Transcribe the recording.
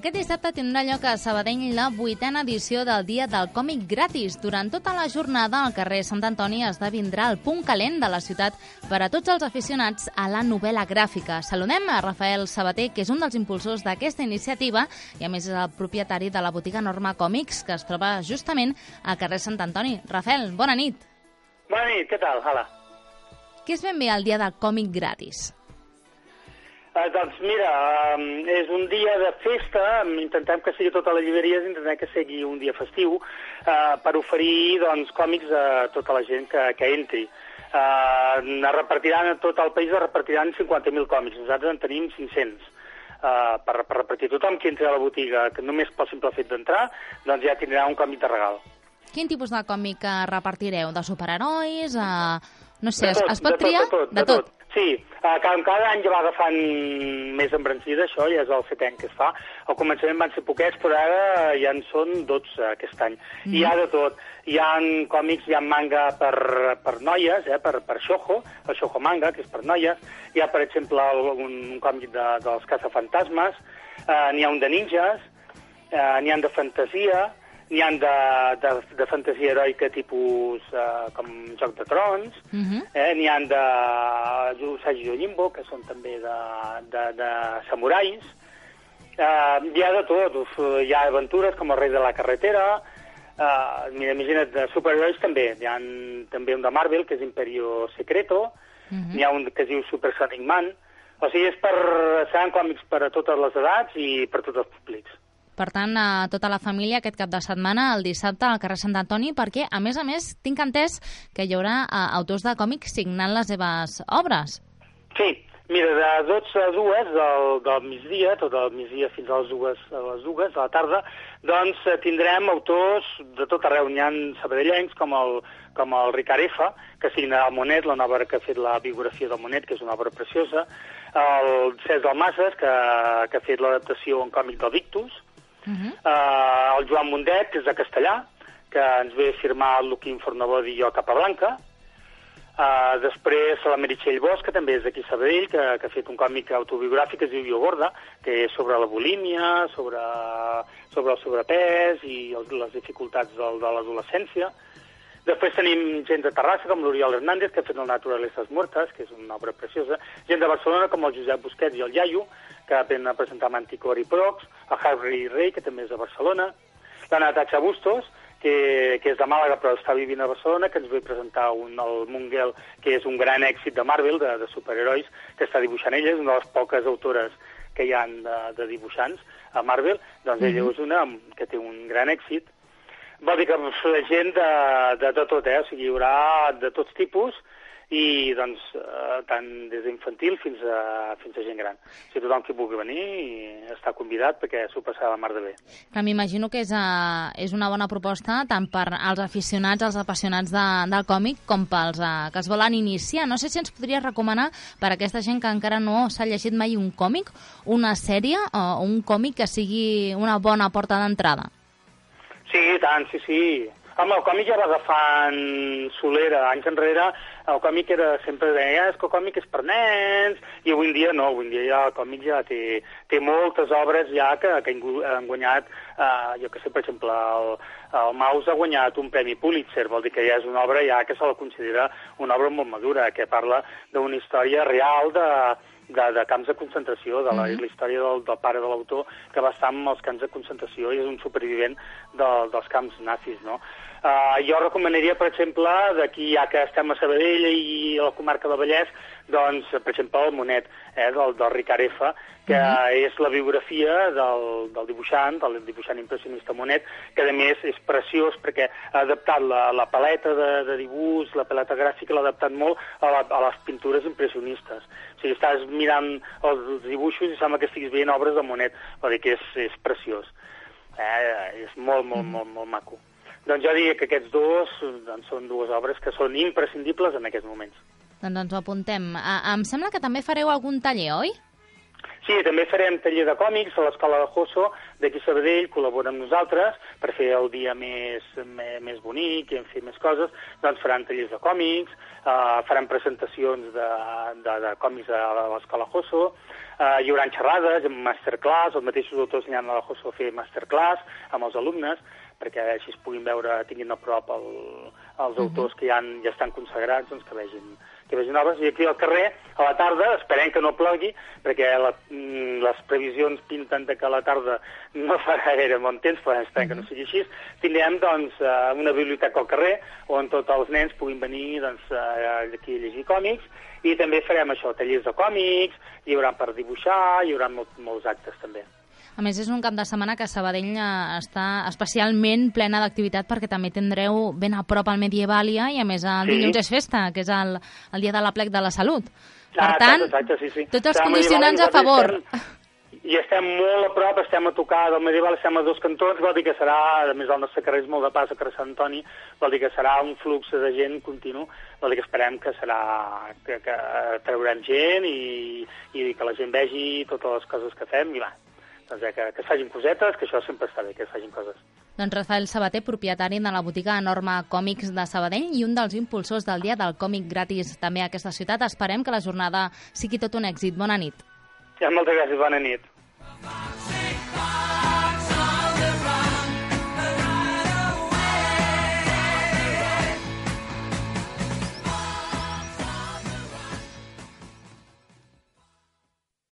Aquest dissabte tindrà lloc a Sabadell la vuitena edició del Dia del Còmic Gratis. Durant tota la jornada, al carrer Sant Antoni esdevindrà el punt calent de la ciutat per a tots els aficionats a la novel·la gràfica. Saludem a Rafael Sabater, que és un dels impulsors d'aquesta iniciativa i a més és el propietari de la botiga Norma Còmics, que es troba justament al carrer Sant Antoni. Rafael, bona nit. Bona nit, què tal? Hola. Què és ben bé el Dia del Còmic Gratis? Uh, doncs mira, um, és un dia de festa, intentem que sigui tota la llibreria, intentem que sigui un dia festiu uh, per oferir doncs, còmics a tota la gent que, que entri. Uh, es repartiran a tot el país, es repartiran 50.000 còmics, nosaltres en tenim 500. Uh, per, per repartir tothom que entri a la botiga, que només pel simple fet d'entrar, doncs ja tindrà un còmic de regal. Quin tipus de còmic repartireu? De superherois? Uh, no sé, de tot, es, es pot de triar? Tot, de, tot, de tot. Sí, uh, cada, cada any ja va agafant més embrancida, això ja és el setè any que es fa. Al començament van ser poquets, però ara ja en són 12 aquest any. Mm. Hi ha de tot. Hi ha còmics, hi ha manga per, per noies, eh, per, per xojo, el xojo manga, que és per noies. Hi ha, per exemple, un, un còmic de, dels caçafantasmes, uh, n'hi ha un de ninjas, uh, n'hi ha de fantasia, n'hi han de, de, de fantasia heroica tipus uh, com Joc de Trons, uh -huh. eh, n'hi han de Usagi Yojimbo, que són també de, de, de samurais, uh, hi ha de tot, uf, hi ha aventures com El rei de la carretera, uh, mira, imagina't, de superherois també, hi ha també un de Marvel, que és Imperio Secreto, uh -huh. n'hi ha un que es diu Super Sonic Man, o sigui, és per, seran còmics per a totes les edats i per tots els públics. Per tant, a tota la família aquest cap de setmana, el dissabte, al carrer Sant Antoni, perquè, a més a més, tinc entès que hi haurà uh, autors de còmics signant les seves obres. Sí, mira, de 12 a 2 del, del migdia, tot el migdia fins a les 2, a les 2 a la tarda, doncs tindrem autors de tot arreu. N'hi ha sabadellencs com el, com el Ricard F, que signa el Monet, la nova que ha fet la biografia del Monet, que és una obra preciosa, el Cesc Dalmasses, que, que ha fet l'adaptació en còmic del Victus, Uh -huh. uh, el Joan Mundet, que és de Castellà, que ens ve firmar el Luquín Fornabod i jo Capablanca. Uh, després la Meritxell Bosch, que també és d'aquí Sabadell, que, que ha fet un còmic autobiogràfic que es diu Jo Gorda, que és sobre la bulímia, sobre, sobre el sobrepès i el, les dificultats del, de l'adolescència. Després tenim gent de Terrassa, com l'Oriol Hernández, que ha fet el Naturalezas Muertas, que és una obra preciosa. Gent de Barcelona, com el Josep Busquets i el Iaio, que ven a presentar Manticor i Prox, el Harry Rey, que també és de Barcelona, la Natasha Bustos, que, que és de Màlaga però està vivint a Barcelona, que ens ve presentar un, el Mungel, que és un gran èxit de Marvel, de, de superherois, que està dibuixant ella, és una de les poques autores que hi han de, de dibuixants a Marvel, doncs ella mm -hmm. és una que té un gran èxit. Vol dir que la gent de, de, de tot, eh? o sigui, hi haurà de tots tipus, i doncs eh, tant des d'infantil fins, a, fins a gent gran. Sigui, tothom que vulgui venir està convidat perquè s'ho passarà la mar de bé. Que m'imagino que és, uh, és una bona proposta tant per als aficionats, als apassionats de, del còmic, com pels uh, que es volen iniciar. No sé si ens podries recomanar per a aquesta gent que encara no s'ha llegit mai un còmic, una sèrie o un còmic que sigui una bona porta d'entrada. Sí, tant, sí, sí. Home, el còmic ja va agafant solera. Anys enrere el còmic era sempre deia és que el còmic és per nens, i avui en dia no, avui en dia ja el còmic ja té, té moltes obres ja que, que han guanyat, eh, jo que sé, per exemple, el, el Maus ha guanyat un premi Pulitzer, vol dir que ja és una obra ja que se la considera una obra molt madura, que parla d'una història real de, de, de camps de concentració, de la, mm -hmm. la història del, del pare de l'autor, que va estar en els camps de concentració i és un supervivent de, dels camps nazis, no? Uh, jo recomanaria, per exemple, d'aquí ja que estem a Sabadell i a la comarca del Vallès, doncs, per exemple, el Monet, eh, del, del Ricard F., que uh -huh. és la biografia del, del dibuixant, del dibuixant impressionista Monet, que a més és preciós perquè ha adaptat la, la paleta de, de dibuix, la paleta gràfica, l'ha adaptat molt a, la, a les pintures impressionistes. O sigui, estàs mirant els dibuixos i sembla que estiguis veient obres de Monet, vol dir que és, és preciós. Eh, és molt, molt, molt, molt maco. Doncs jo diria que aquests dos doncs, són dues obres que són imprescindibles en aquests moments. Doncs ens ho apuntem. Uh, em sembla que també fareu algun taller, oi? Sí, també farem taller de còmics a l'Escola de Josso, d'aquí Sabadell, col·labora amb nosaltres per fer el dia més, més, més bonic i en fer més coses, doncs faran tallers de còmics, eh, faran presentacions de, de, de còmics a l'Escola Josso, eh, hi haurà xerrades, masterclass, els mateixos autors aniran a la Josso a fer masterclass amb els alumnes, perquè així es puguin veure, tinguin a prop el, els autors que ja, han, ja estan consagrats, doncs que vegin que vegin obres, i aquí al carrer, a la tarda, esperem que no plogui, perquè la, mm, les previsions pinten de que a la tarda no farà gaire bon temps, però esperem que no sigui així, tindrem doncs, eh, una biblioteca al carrer on tots els nens puguin venir doncs, aquí a llegir còmics, i també farem això, tallers de còmics, hi haurà per dibuixar, hi haurà molt, molts actes també. A més, és un cap de setmana que Sabadell eh, està especialment plena d'activitat perquè també tindreu ben a prop el Medievalia i, a més, el sí. dilluns és festa, que és el, el dia de la plec de la salut. Per ah, tant, exacte, sí, sí. tots els condicionants a favor. Estem, I estem molt a prop, estem a tocar del medieval, estem a dos cantons, vol dir que serà, a més el nostre carrer és molt de pas, a carrer Sant Antoni, vol dir que serà un flux de gent continu, vol dir que esperem que serà, que, que traurem gent i, i que la gent vegi totes les coses que fem i va, doncs ja, que, que es facin cosetes, que això sempre està bé, que es facin coses. Doncs Rafael Sabater, propietari de la botiga Norma Còmics de Sabadell i un dels impulsors del Dia del Còmic gratis també a aquesta ciutat. Esperem que la jornada sigui tot un èxit. Bona nit. Ja, moltes gràcies, bona nit.